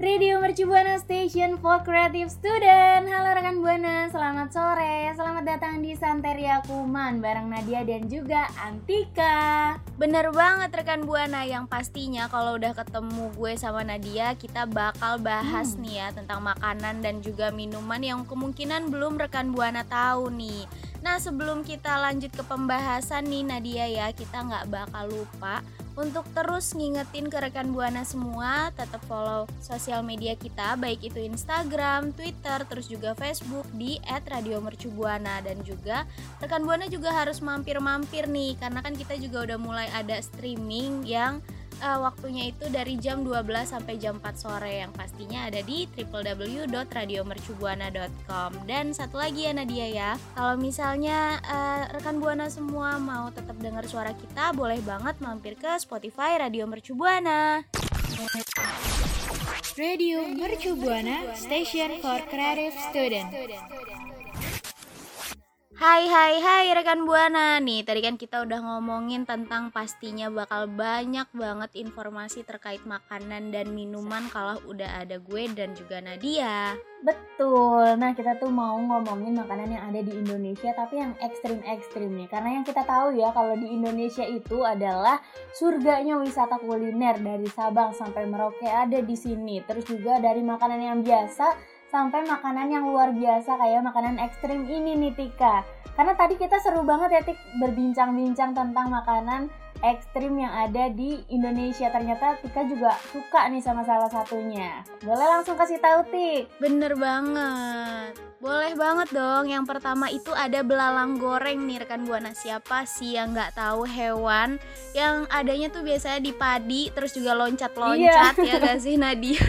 Radio Mercu Buana Station for Creative Student. Halo rekan Buana, selamat sore. Selamat datang di Santeria Kuman Bareng Nadia dan juga Antika. Bener banget rekan Buana Yang pastinya kalau udah ketemu gue sama Nadia Kita bakal bahas hmm. nih ya Tentang makanan dan juga minuman Yang kemungkinan belum rekan Buana tahu nih Nah sebelum kita lanjut ke pembahasan nih Nadia ya Kita nggak bakal lupa untuk terus ngingetin ke rekan Buana semua tetap follow sosial media kita baik itu Instagram, Twitter, terus juga Facebook di @radiomercubuana. Dan juga rekan Buana juga harus mampir-mampir nih karena kan kita juga udah mulai ada streaming yang uh, waktunya itu dari jam 12 sampai jam 4 sore. Yang pastinya ada di www.radiomercubuana.com dan satu lagi ya Nadia ya. Kalau misalnya uh, rekan Buana semua mau tetap dengar suara kita boleh banget mampir ke Spotify Radio Mercubuana Radio Mercubuana Station for Creative Student Hai hai hai rekan Buana. Nih tadi kan kita udah ngomongin tentang pastinya bakal banyak banget informasi terkait makanan dan minuman kalau udah ada gue dan juga Nadia. Betul, nah kita tuh mau ngomongin makanan yang ada di Indonesia tapi yang ekstrim-ekstrim nih. Karena yang kita tahu ya kalau di Indonesia itu adalah surganya wisata kuliner dari Sabang sampai Merauke ada di sini. Terus juga dari makanan yang biasa sampai makanan yang luar biasa kayak makanan ekstrim ini nih Tika. Karena tadi kita seru banget ya Tik berbincang-bincang tentang makanan ekstrim yang ada di Indonesia. Ternyata Tika juga suka nih sama salah satunya. Boleh langsung kasih tahu Tik? Bener banget. Boleh banget dong. Yang pertama itu ada belalang goreng nih rekan buana. Siapa sih yang nggak tahu hewan yang adanya tuh biasanya di padi terus juga loncat-loncat iya. ya gak sih Nadia?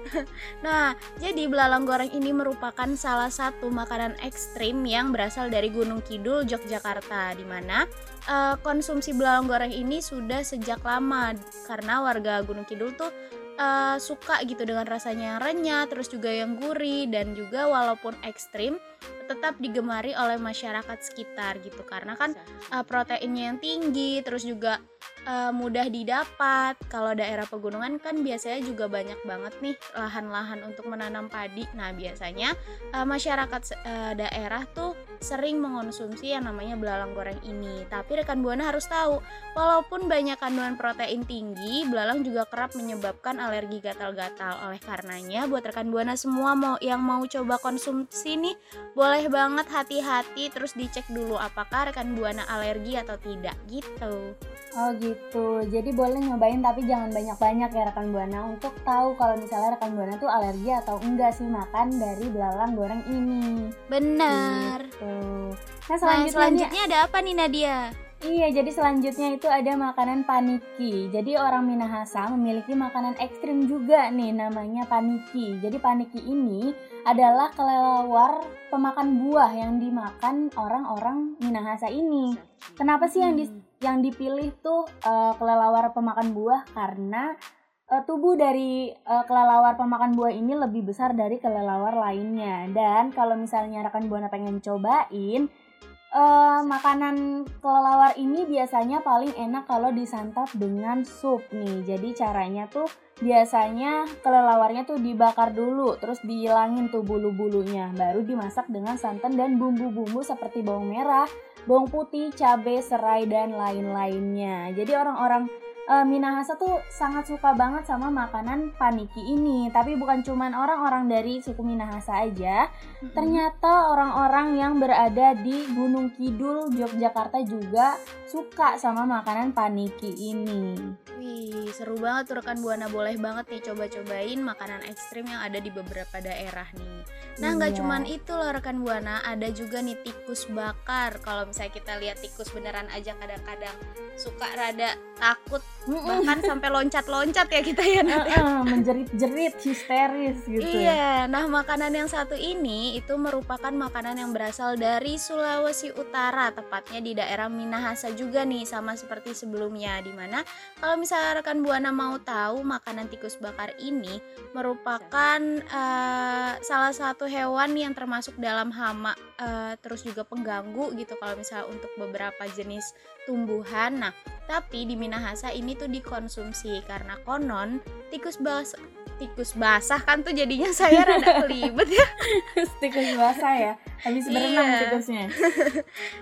nah, jadi belalang goreng ini merupakan salah satu makanan ekstrim yang berasal dari Gunung Kidul, Yogyakarta di mana uh, konsumsi belalang goreng ini sudah sejak lama karena warga Gunung Kidul tuh uh, suka gitu dengan rasanya yang renyah, terus juga yang gurih dan juga walaupun ekstrim tetap digemari oleh masyarakat sekitar gitu karena kan uh, proteinnya yang tinggi, terus juga uh, mudah didapat. Kalau daerah pegunungan kan biasanya juga banyak banget nih lahan-lahan untuk menanam padi. Nah, biasanya uh, masyarakat uh, daerah tuh sering mengonsumsi yang namanya belalang goreng ini. Tapi rekan Buana harus tahu, walaupun banyak kandungan protein tinggi, belalang juga kerap menyebabkan alergi gatal-gatal. Oleh karenanya, buat rekan Buana semua mau yang mau coba konsumsi nih, boleh banget hati-hati terus dicek dulu apakah rekan Buana alergi atau tidak gitu. Oh gitu, jadi boleh nyobain tapi jangan banyak-banyak ya rekan Buana untuk tahu kalau misalnya rekan Buana tuh alergi atau enggak sih makan dari belalang goreng ini. Benar. Gitu. Nah selanjutnya, nah, selanjutnya ada apa nih Nadia? Iya, jadi selanjutnya itu ada makanan paniki. Jadi orang Minahasa memiliki makanan ekstrim juga nih namanya paniki. Jadi paniki ini adalah kelelawar pemakan buah yang dimakan orang-orang Minahasa ini. Kenapa sih yang di yang dipilih tuh uh, kelelawar pemakan buah? Karena uh, tubuh dari uh, kelelawar pemakan buah ini lebih besar dari kelelawar lainnya. Dan kalau misalnya rekan buana pengen cobain uh, makanan kelelawar ini biasanya paling enak kalau disantap dengan sup nih jadi caranya tuh biasanya kelelawarnya tuh dibakar dulu terus dihilangin tuh bulu-bulunya baru dimasak dengan santan dan bumbu-bumbu seperti bawang merah bawang putih, cabai, serai dan lain-lainnya. Jadi orang-orang uh, Minahasa tuh sangat suka banget sama makanan paniki ini. Tapi bukan cuman orang-orang dari suku Minahasa aja. Mm-hmm. Ternyata orang-orang yang berada di Gunung Kidul, Yogyakarta juga suka sama makanan paniki ini. Wih, seru banget tuh rekan Buana. Boleh banget nih coba-cobain makanan ekstrim yang ada di beberapa daerah nih. Nah, nggak iya. cuman itu loh rekan Buana, ada juga nih tikus bakar. Kalau misalnya kita lihat tikus beneran aja kadang-kadang suka rada takut Mm-mm. bahkan sampai loncat-loncat ya kita ya Nat, ya. Heeh, menjerit-jerit histeris gitu ya. Iya, nah makanan yang satu ini itu merupakan makanan yang berasal dari Sulawesi Utara, tepatnya di daerah Minahasa juga nih, sama seperti sebelumnya. Di mana kalau misalnya rekan buana mau tahu makanan tikus bakar ini merupakan eh, salah satu hewan yang termasuk dalam hama, eh, terus juga pengganggu gitu kalau misalnya untuk beberapa jenis tumbuhan. Nah, tapi di Minahasa ini tuh dikonsumsi karena konon tikus bas tikus basah kan tuh jadinya saya rada kelibet ya. tikus basah ya. Habis berenang Iya. tikusnya.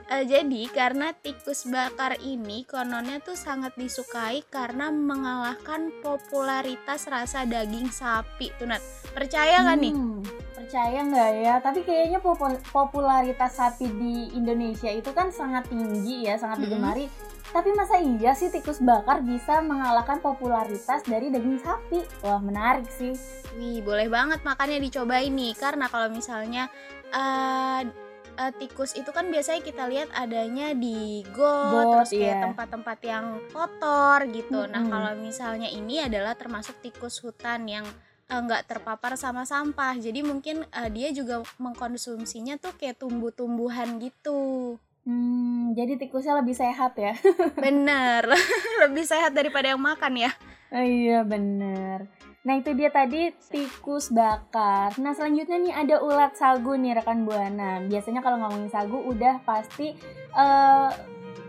Eh, jadi karena tikus bakar ini kononnya tuh sangat disukai karena mengalahkan popularitas rasa daging sapi tuh Nat. Percaya kan nih? Hmm, percaya nggak ya? Tapi kayaknya popul- popularitas sapi di Indonesia itu kan sangat tinggi ya, sangat digemari. Tapi masa iya sih tikus bakar bisa mengalahkan popularitas dari daging sapi? Wah menarik sih. Wih, boleh banget makanya dicobain nih karena kalau misalnya eh eh, tikus itu kan biasanya kita lihat adanya di got, Got, terus kayak iya. tempat-tempat yang kotor gitu. Nah, Mm-mm. kalau misalnya ini adalah termasuk tikus hutan yang eh, nggak terpapar sama sampah. Jadi mungkin eh, dia juga mengkonsumsinya tuh kayak tumbuh-tumbuhan gitu. Hmm, jadi tikusnya lebih sehat ya? Bener, lebih sehat daripada yang makan ya. Oh iya bener. Nah itu dia tadi tikus bakar. Nah selanjutnya nih ada ulat sagu nih rekan buana. Biasanya kalau ngomongin sagu udah pasti eh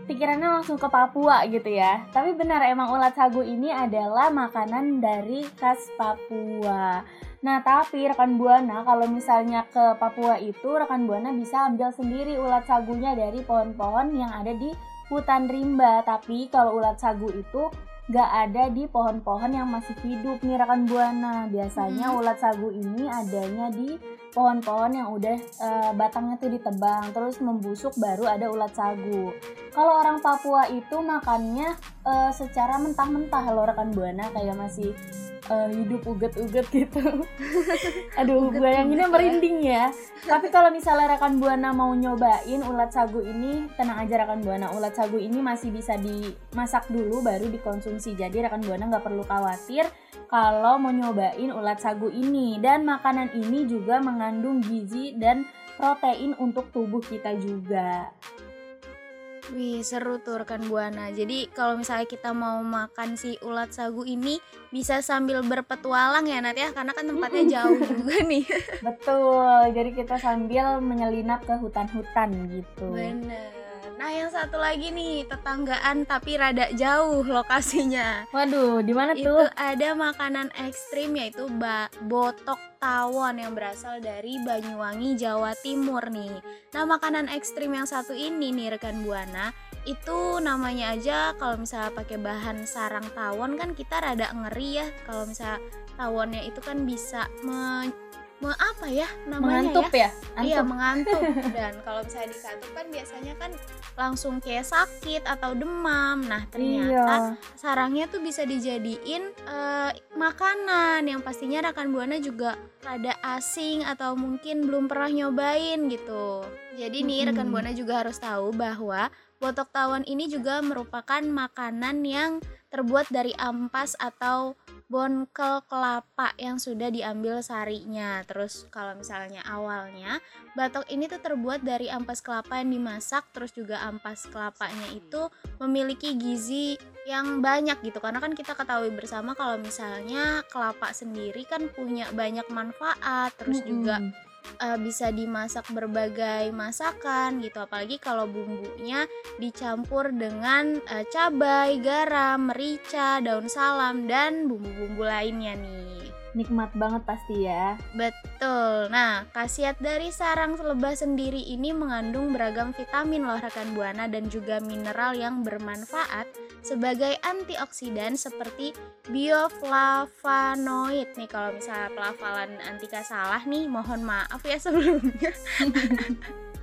pikirannya langsung ke Papua gitu ya. Tapi benar emang ulat sagu ini adalah makanan dari khas Papua. Nah tapi rekan buana kalau misalnya ke Papua itu rekan buana bisa ambil sendiri ulat sagunya dari pohon-pohon yang ada di hutan rimba. Tapi kalau ulat sagu itu nggak ada di pohon-pohon yang masih hidup nih rekan buana. Biasanya Mhm. ulat sagu ini adanya di pohon-pohon yang udah eh, batangnya tuh ditebang terus membusuk baru ada ulat sagu. Kalau orang Papua itu makannya eh, secara mentah-mentah loh rekan buana kayak masih eh, hidup uget-uget gitu. Aduh, Uget-uget bayanginnya ya. merinding ya. Tapi kalau misalnya rekan buana mau nyobain ulat sagu ini, tenang aja rekan buana, ulat sagu ini masih bisa dimasak dulu baru dikonsumsi. Jadi rekan buana nggak perlu khawatir kalau mau nyobain ulat sagu ini. Dan makanan ini juga mengandung gizi dan protein untuk tubuh kita juga. Wih, seru tuh rekan Buana. Jadi kalau misalnya kita mau makan si ulat sagu ini bisa sambil berpetualang ya Nat ya, karena kan tempatnya jauh juga nih. Betul. Jadi kita sambil menyelinap ke hutan-hutan gitu. Bener. Nah yang satu lagi nih tetanggaan tapi rada jauh lokasinya. Waduh, di mana Itu tuh? ada makanan ekstrim yaitu ba- botok tawon yang berasal dari Banyuwangi, Jawa Timur nih. Nah makanan ekstrim yang satu ini nih rekan buana itu namanya aja kalau misalnya pakai bahan sarang tawon kan kita rada ngeri ya kalau misalnya tawonnya itu kan bisa me, me- apa ya namanya Mengantuk ya? ya? Iya Antuk. mengantuk dan kalau misalnya dikatup kan biasanya kan langsung kayak sakit atau demam. Nah ternyata Iya. sarangnya tuh bisa dijadiin eh, makanan yang pastinya rekan buana juga rada asing atau mungkin belum pernah nyobain gitu. Jadi nih rekan Mm-mm. buana juga harus tahu bahwa botok tawon ini juga merupakan makanan yang terbuat dari ampas atau bonkel kelapa yang sudah diambil sarinya. Terus kalau misalnya awalnya batok ini tuh terbuat dari ampas kelapa yang dimasak, terus juga ampas kelapanya itu memiliki gizi yang banyak gitu. Karena kan kita ketahui bersama kalau misalnya kelapa sendiri kan punya banyak manfaat, terus juga Eh, bisa dimasak berbagai masakan gitu apalagi kalau bumbunya dicampur dengan eh, cabai, garam, merica, daun salam dan bumbu-bumbu lainnya nih. Nikmat banget pasti ya. Betul. Nah, khasiat dari sarang lebah sendiri ini mengandung beragam vitamin loh rekan buana dan juga mineral yang bermanfaat sebagai antioksidan seperti bioflavonoid nih kalau misalnya pelafalan Antika salah nih mohon maaf ya sebelumnya.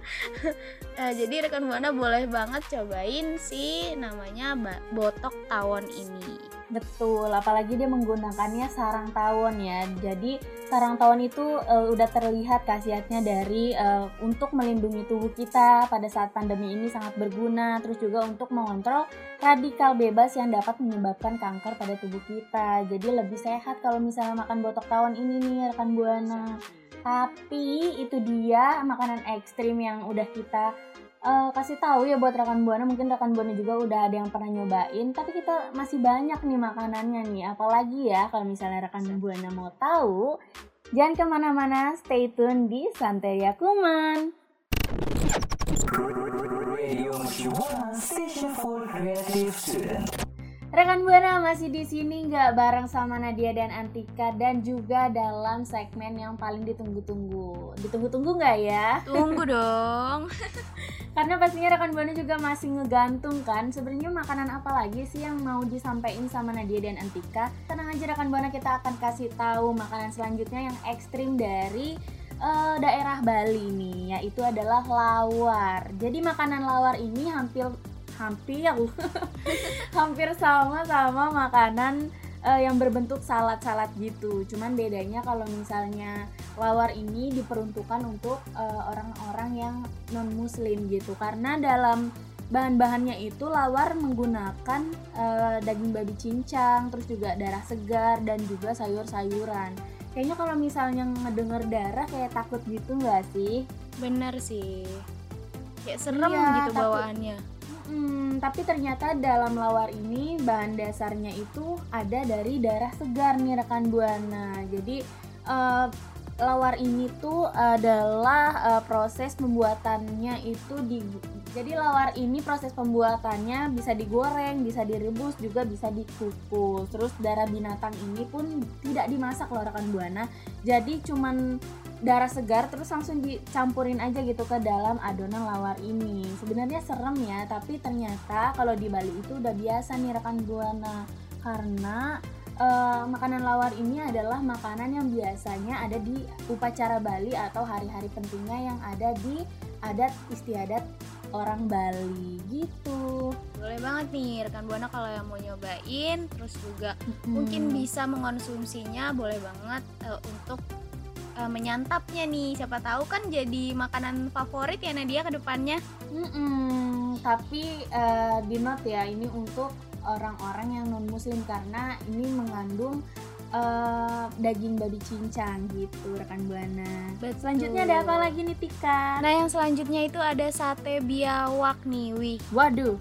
Eh, jadi rekan buana boleh banget cobain si namanya botok tawon ini. Betul, apalagi dia menggunakannya sarang tawon ya. Jadi sarang tawon itu uh, udah terlihat khasiatnya dari uh, untuk melindungi tubuh kita pada saat pandemi ini sangat berguna. Terus juga untuk mengontrol radikal bebas yang dapat menyebabkan kanker pada tubuh kita. Jadi lebih sehat kalau misalnya makan botok tawon ini nih rekan buana. Tapi itu dia makanan ekstrim yang udah kita uh, kasih tahu ya buat rekan buana. Mungkin rekan buana juga udah ada yang pernah nyobain. Tapi kita masih banyak nih makanannya nih. Apalagi ya kalau misalnya rekan buana mau tahu jangan ke mana-mana. Stay tune di Santeria Kuman Rekan Buana masih di sini nggak bareng sama Nadia dan Antika dan juga dalam segmen yang paling ditunggu-tunggu. Ditunggu-tunggu nggak ya? Tunggu dong. Karena pastinya rekan Buana juga masih ngegantung kan. Sebenarnya makanan apa lagi sih yang mau disampaikan sama Nadia dan Antika? Tenang aja rekan Buana kita akan kasih tahu makanan selanjutnya yang ekstrim dari uh, daerah Bali nih, yaitu adalah lawar. Jadi makanan lawar ini hampir hampir hampir sama sama makanan uh, yang berbentuk salad-salad gitu. Cuman bedanya kalau misalnya lawar ini diperuntukkan untuk eh, orang-orang uh, yang non muslim gitu. Karena dalam bahan-bahannya itu lawar menggunakan uh, daging babi cincang, terus juga darah segar dan juga sayur-sayuran. Kayaknya kalau misalnya ngedenger darah kayak takut gitu nggak sih? Bener sih. Kayak serem iya, gitu bawaannya. Hmm, tapi ternyata dalam lawar ini bahan dasarnya itu ada dari darah segar nih rekan buana. Jadi uh, lawar ini tuh adalah uh, proses pembuatannya itu di jadi lawar ini proses pembuatannya bisa digoreng, bisa direbus, juga bisa dikukus. Terus darah binatang ini pun tidak dimasak loh rekan buana. Jadi cuman darah segar terus langsung dicampurin aja gitu ke dalam adonan lawar ini. Sebenarnya serem ya, tapi ternyata kalau di Bali itu udah biasa nih rekan buana karena uh, makanan lawar ini adalah makanan yang biasanya ada di upacara Bali atau hari-hari pentingnya yang ada di adat istiadat orang Bali gitu. Boleh banget nih rekan buana kalau yang mau nyobain, terus juga hmm. mungkin bisa mengonsumsinya, boleh banget uh, untuk uh, menyantapnya nih siapa tahu kan jadi makanan favorit ya Nadia ke depannya mm tapi uh, di note ya ini untuk orang-orang yang non muslim karena ini mengandung uh, daging babi cincang gitu rekan buana. Betul. Selanjutnya ada apa lagi nih Tika? Nah yang selanjutnya itu ada sate biawak nih, wih. Waduh.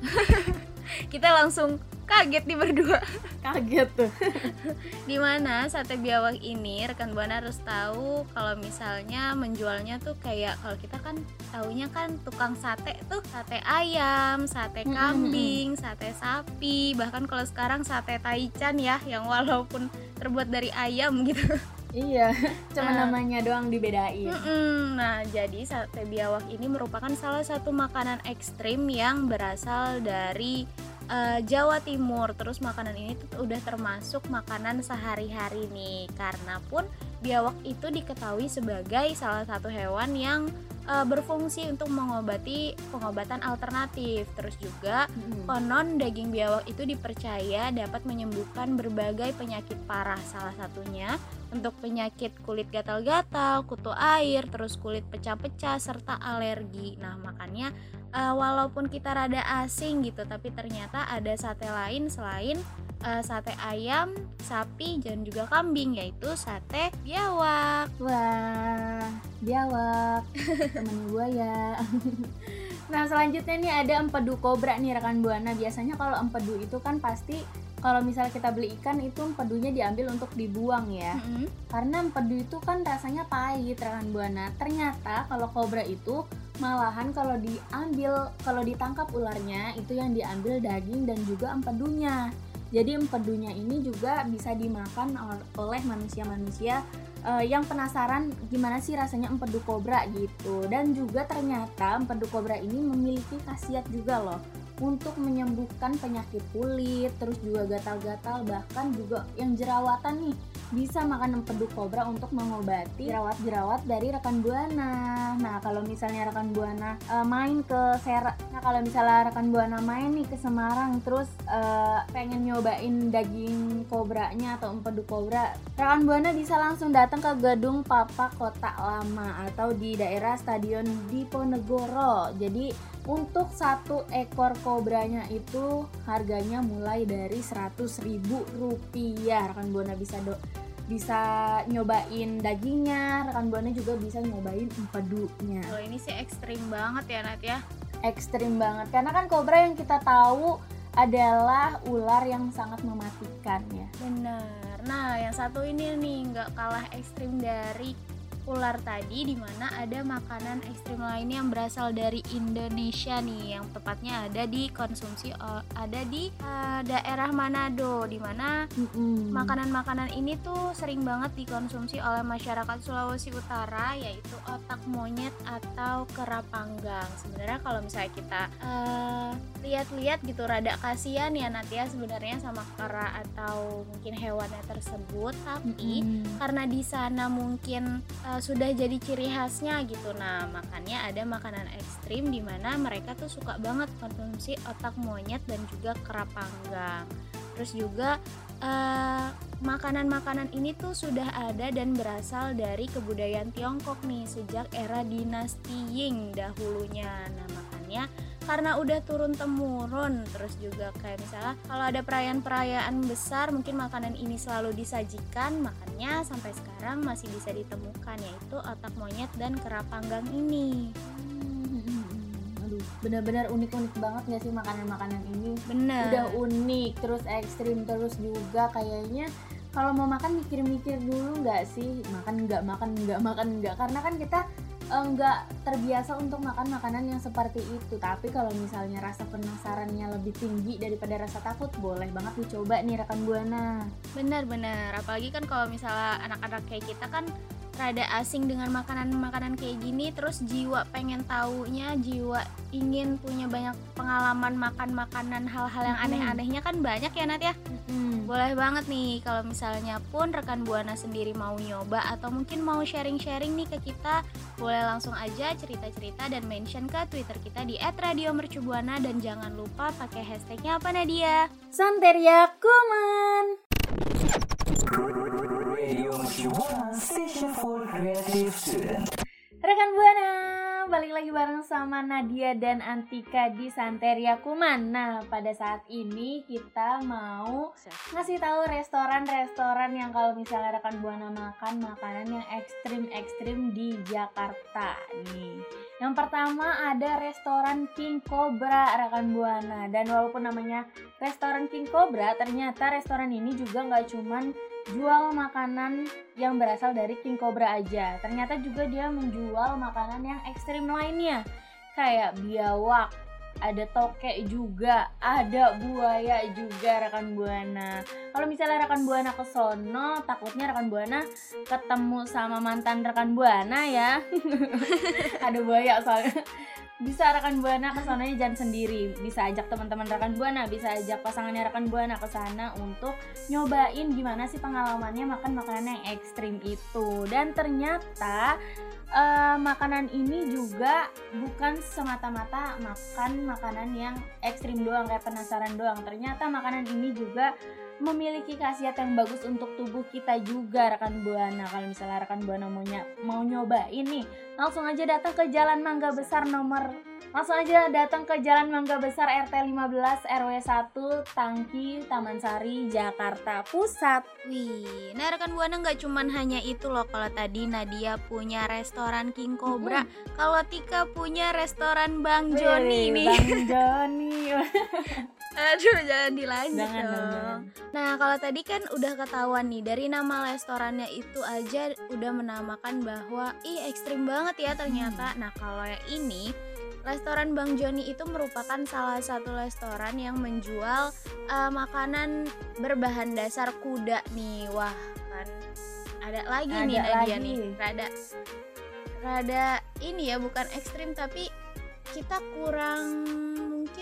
Kita langsung kaget nih berdua. Kaget tuh. Di mana sate biawak ini rekan buana harus tahu kalau misalnya menjualnya tuh kayak kalau kita kan taunya kan tukang sate tuh sate ayam sate kambing sate sapi bahkan kalau sekarang sate taichan ya yang walaupun terbuat dari ayam gitu. Iya, cuma nah, namanya doang dibedain. Mm-mm. Nah, jadi sate biawak ini merupakan salah satu makanan ekstrim yang berasal dari uh, Jawa Timur. Terus makanan ini tuh udah termasuk makanan sehari-hari nih. Karena pun biawak itu diketahui sebagai salah satu hewan yang uh, berfungsi untuk mengobati pengobatan alternatif. Terus juga hmm. konon daging biawak itu dipercaya dapat menyembuhkan berbagai penyakit parah. Salah satunya untuk penyakit kulit gatal-gatal, kutu air, terus kulit pecah-pecah serta alergi. Nah, makanya uh, walaupun kita rada asing gitu, tapi ternyata ada sate lain selain uh, sate ayam, sapi dan juga kambing yaitu sate biawak. Wah, biawak. Temen gua ya. nah, selanjutnya nih ada empedu kobra nih rekan Buana. Biasanya kalau empedu itu kan pasti kalau misalnya kita beli ikan itu empedunya diambil untuk dibuang ya. Mm-hmm. karena empedu itu kan rasanya pahit rekan buana. Ternyata kalau kobra itu malahan kalau diambil kalau ditangkap ularnya itu yang diambil daging dan juga empedunya. Jadi empedunya ini juga bisa dimakan oleh manusia-manusia uh, yang penasaran gimana sih rasanya empedu kobra gitu. Dan juga ternyata empedu kobra ini memiliki khasiat juga loh untuk menyembuhkan penyakit kulit, terus juga gatal-gatal, bahkan juga yang jerawatan nih bisa makan empedu kobra untuk mengobati jerawat-jerawat dari rekan buana. Nah, kalau misalnya rekan buana uh, main ke Sera, nah kalau misalnya rekan buana main nih ke Semarang terus uh, pengen nyobain daging kobranya atau empedu kobra, rekan buana bisa langsung datang ke gedung Papa Kota Lama atau di daerah Stadion Diponegoro. Jadi untuk satu ekor kobranya itu harganya mulai dari 100 ribu rupiah. Rekan buana bisa do bisa nyobain dagingnya rekan buana juga bisa nyobain empedunya. Kalau ini sih ekstrim banget ya Nat ya? Ekstrim banget karena kan kobra yang kita tahu adalah ular yang sangat mematikan ya. Benar. Nah yang satu ini nih nggak kalah ekstrim dari ular tadi di mana ada makanan ekstrim lainnya yang berasal dari Indonesia nih yang tepatnya ada di konsumsi ada di uh, daerah Manado di mana makanan-makanan ini tuh sering banget dikonsumsi oleh masyarakat Sulawesi Utara yaitu otak monyet atau kera panggang. Sebenarnya kalau misalnya kita uh, lihat-lihat gitu rada kasihan ya nanti ya sebenarnya sama kera atau mungkin hewannya tersebut tapi karena di sana mungkin uh, uh, sudah jadi ciri khasnya gitu. Nah makanya ada makanan ekstrim di mana mereka tuh suka banget konsumsi otak monyet dan juga kera panggang. Terus juga uh, makanan-makanan ini tuh sudah ada dan berasal dari kebudayaan Tiongkok nih sejak era dinasti Ying dahulunya. Nah makanya karena udah turun temurun. Terus juga kayak misalnya kalau ada perayaan-perayaan besar mungkin makanan ini selalu disajikan makanya sampai sekarang masih bisa ditemukan yaitu otak monyet dan kera panggang ini. Aduh benar-benar unik-unik banget gak sih makanan-makanan ini? Bener udah unik terus ekstrim terus juga kayaknya kalau mau makan mikir-mikir dulu nggak sih? Makan nggak makan nggak makan nggak? Karena kan kita nggak terbiasa untuk makan makanan yang seperti itu. Tapi kalau misalnya rasa penasarannya lebih tinggi daripada rasa takut boleh banget dicoba nih rekan buana. Benar-benar apalagi kan kalau misalnya anak-anak kayak kita kan rada asing dengan makanan-makanan kayak gini terus jiwa pengen taunya jiwa ingin punya banyak pengalaman makan makanan hal-hal yang aneh-anehnya kan banyak ya Nat ya? Hmm. boleh banget nih kalau misalnya pun rekan buana sendiri mau nyoba atau mungkin mau sharing-sharing nih ke kita boleh langsung aja cerita-cerita dan mention ke twitter kita di @radiomercubuana dan jangan lupa pakai hashtagnya apa Nadia? Santeria Kuman Rekan Buana, balik lagi bareng sama Nadia dan Antika di Santeria Kuman. Nah, pada saat ini kita mau ngasih tahu restoran-restoran yang kalau misalnya rekan Buana makan makanan yang ekstrim-ekstrim di Jakarta nih. Yang pertama ada restoran King Cobra rekan Buana dan walaupun namanya restoran King Cobra, ternyata restoran ini juga nggak cuman jual makanan yang berasal dari King Cobra aja. Ternyata juga dia menjual makanan yang ekstrim lainnya. Kayak biawak, ada tokek juga, ada buaya juga rekan buana. Kalau misalnya rekan buana ke sono, takutnya rekan buana ketemu sama mantan rekan buana ya. ada buaya soalnya bisa rekan buana ke sana jangan sendiri. Bisa ajak teman-teman rekan buana bisa ajak pasangannya rekan buana ke sana untuk nyobain gimana sih pengalamannya makan makanan yang ekstrim itu. Dan ternyata uh, makanan ini juga bukan semata-mata makan makanan yang ekstrim doang kayak penasaran doang. Ternyata makanan ini juga memiliki khasiat yang bagus untuk tubuh kita juga rekan buana. Kalau misalnya rekan buana mau, mau nyobain nih langsung aja datang ke Jalan Mangga Besar nomor langsung aja datang ke Jalan Mangga Besar RT 15 RW 1 Tangki Taman Sari Jakarta Pusat. Wih nah rekan buana nggak cuman hanya itu loh. Kalau tadi Nadia punya restoran King Cobra hmm. kalau Tika punya restoran Bang Joni nih. Bang Joni Aduh, jangan dilanjut jangan, dong. Jangan. Nah, kalau tadi kan udah ketahuan nih dari nama restorannya itu aja udah menamakan bahwa ih ekstrim banget ya ternyata. Hmm. Nah, kalau yang ini Restoran Bang Joni itu merupakan salah satu restoran yang menjual uh, makanan berbahan dasar kuda nih. Wah, kan ada lagi ada nih Nadia nih. Rada rada ini ya bukan ekstrim tapi kita kurang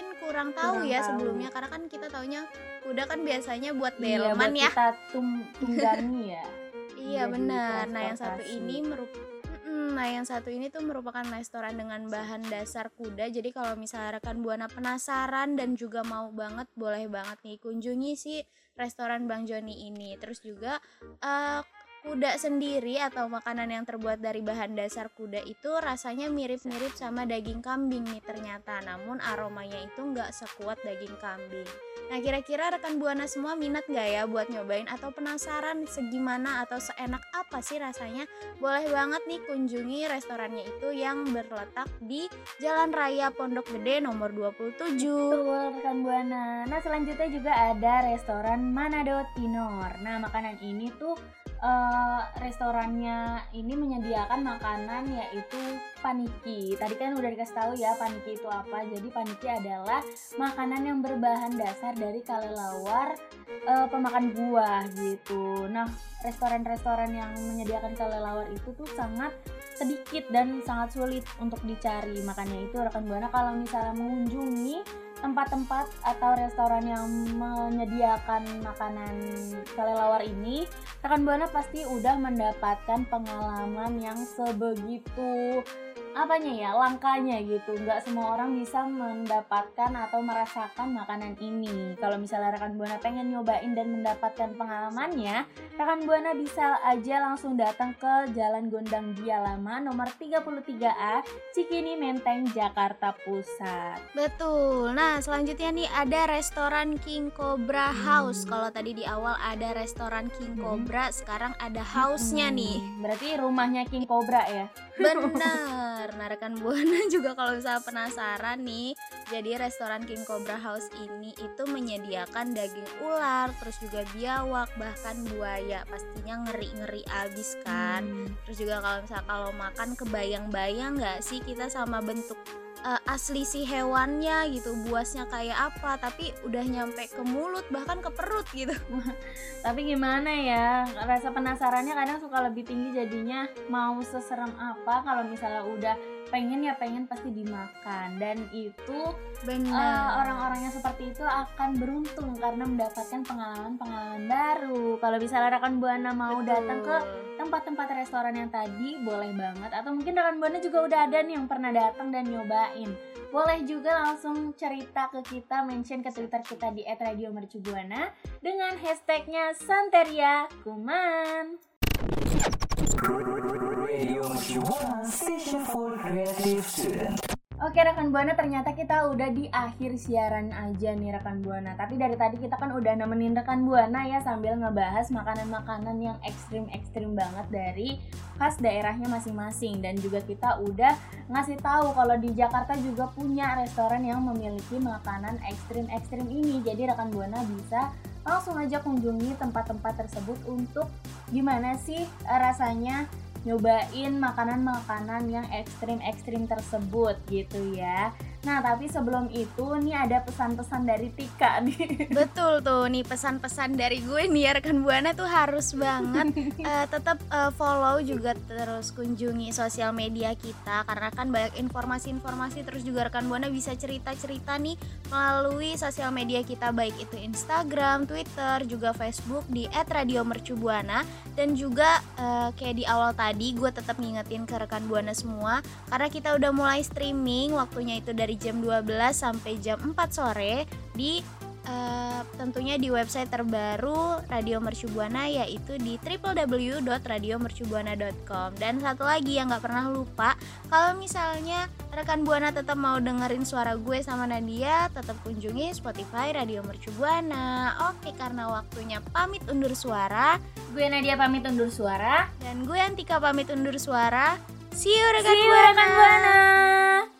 mungkin kurang tahu Kurang ya tahu. sebelumnya karena kan kita taunya kuda kan biasanya buat Iya, delman buat ya. kita tum- tunggangi ya. Iya benar. Nah yang satu ini merupakan Nah yang satu ini tuh merupakan restoran dengan bahan dasar kuda Jadi kalau misalnya rekan Buana penasaran dan juga mau banget Boleh banget nih kunjungi si restoran Bang Joni ini Terus juga eh, kuda sendiri atau makanan yang terbuat dari bahan dasar kuda itu rasanya mirip-mirip sama daging kambing nih ternyata Namun aromanya itu nggak sekuat daging kambing Nah kira-kira rekan Buana semua minat nggak ya buat nyobain atau penasaran segimana atau seenak apa sih rasanya? Boleh banget nih kunjungi restorannya itu yang berletak di Jalan Raya Pondok Gede nomor 27. Betul rekan Buana. Nah selanjutnya juga ada restoran Manado Tinor. Nah makanan ini tuh eh, restorannya ini menyediakan makanan yaitu paniki. Tadi kan udah dikasih tahu ya paniki itu apa. Jadi paniki adalah makanan yang berbahan dasar dari kalelawar eh, pemakan buah gitu. Nah restoran-restoran yang menyediakan kelelawar itu tuh sangat sedikit dan sangat sulit untuk dicari. Makanya itu rekan buana kalau misalnya mengunjungi tempat-tempat atau restoran yang menyediakan makanan kelelawar ini, rekan buana pasti udah mendapatkan pengalaman yang sebegitu apanya ya langkanya gitu nggak semua orang bisa mendapatkan atau merasakan makanan ini kalau misalnya rekan buana pengen nyobain dan mendapatkan pengalamannya rekan buana bisa aja langsung datang ke Jalan Gondang Dia Lama nomor 33A Cikini Menteng Jakarta Pusat Betul. Nah, selanjutnya nih ada restoran King Cobra House. Kalau tadi di awal ada restoran King Hmm. Cobra, sekarang ada house-nya Hmm, nih. berarti rumahnya King Cobra ya Benar. Nah, rekan Buana juga kalau misalnya penasaran nih, jadi restoran King Cobra House ini itu menyediakan daging ular, terus juga biawak, bahkan buaya. Pastinya ngeri-ngeri abis kan. Hmm. Terus juga kalau misalnya kalau makan kebayang-bayang nggak sih kita sama bentuk eh, asli si hewannya gitu, buasnya kayak apa, tapi udah nyampe ke mulut bahkan ke perut gitu. Tapi gimana ya, rasa penasarannya kadang suka lebih tinggi jadinya mau seserem apa kalau misalnya udah pengen ya pengen pasti dimakan dan itu eh, Benar. orang-orang yang seperti itu akan beruntung karena mendapatkan pengalaman-pengalaman baru. Kalau misalnya rekan buana mau datang ke tempat-tempat restoran yang tadi boleh banget. Atau mungkin rekan buana juga udah ada nih yang pernah datang dan nyobain. Boleh juga langsung cerita ke kita mention ke twitter kita di @radiomercubuana dengan hashtagnya Santeria Kuman. Radio Mercubuana Station for Creative Student. Oke rekan buana ternyata kita udah di akhir siaran aja nih rekan buana. Tapi dari tadi kita kan udah nemenin rekan buana ya sambil ngebahas makanan-makanan yang ekstrim-ekstrim banget dari khas daerahnya masing-masing. Dan juga kita udah ngasih tahu kalau di Jakarta juga punya restoran yang memiliki makanan ekstrim-ekstrim ini. Jadi rekan buana bisa langsung aja kunjungi tempat-tempat tersebut untuk gimana sih rasanya nyobain makanan-makanan yang ekstrim-ekstrim tersebut gitu ya. Nah, tapi sebelum itu nih ada pesan-pesan dari Tika nih. Betul tuh nih pesan-pesan dari gue nih ya rekan buana tuh harus banget eh, tetap eh, follow juga terus kunjungi sosial media kita karena kan banyak informasi-informasi terus juga rekan buana bisa cerita-cerita nih melalui sosial media kita baik itu Instagram, Twitter, juga Facebook di @radiomercubuana dan juga eh, kayak di awal tadi gue tetap ngingetin ke rekan buana semua karena kita udah mulai streaming waktunya itu dari jam 12 sampai jam 4 sore di eh, tentunya di website terbaru Radio Mercubuana yaitu di www.radiomercubuana.com dan satu lagi yang nggak pernah lupa kalau misalnya rekan buana tetap mau dengerin suara gue sama Nadia tetap kunjungi Spotify Radio Mercubuana. Oke karena waktunya pamit undur suara. Gue Nadia pamit undur suara. dan gue Antika pamit undur suara. See you rekan See you buana. rekan buana.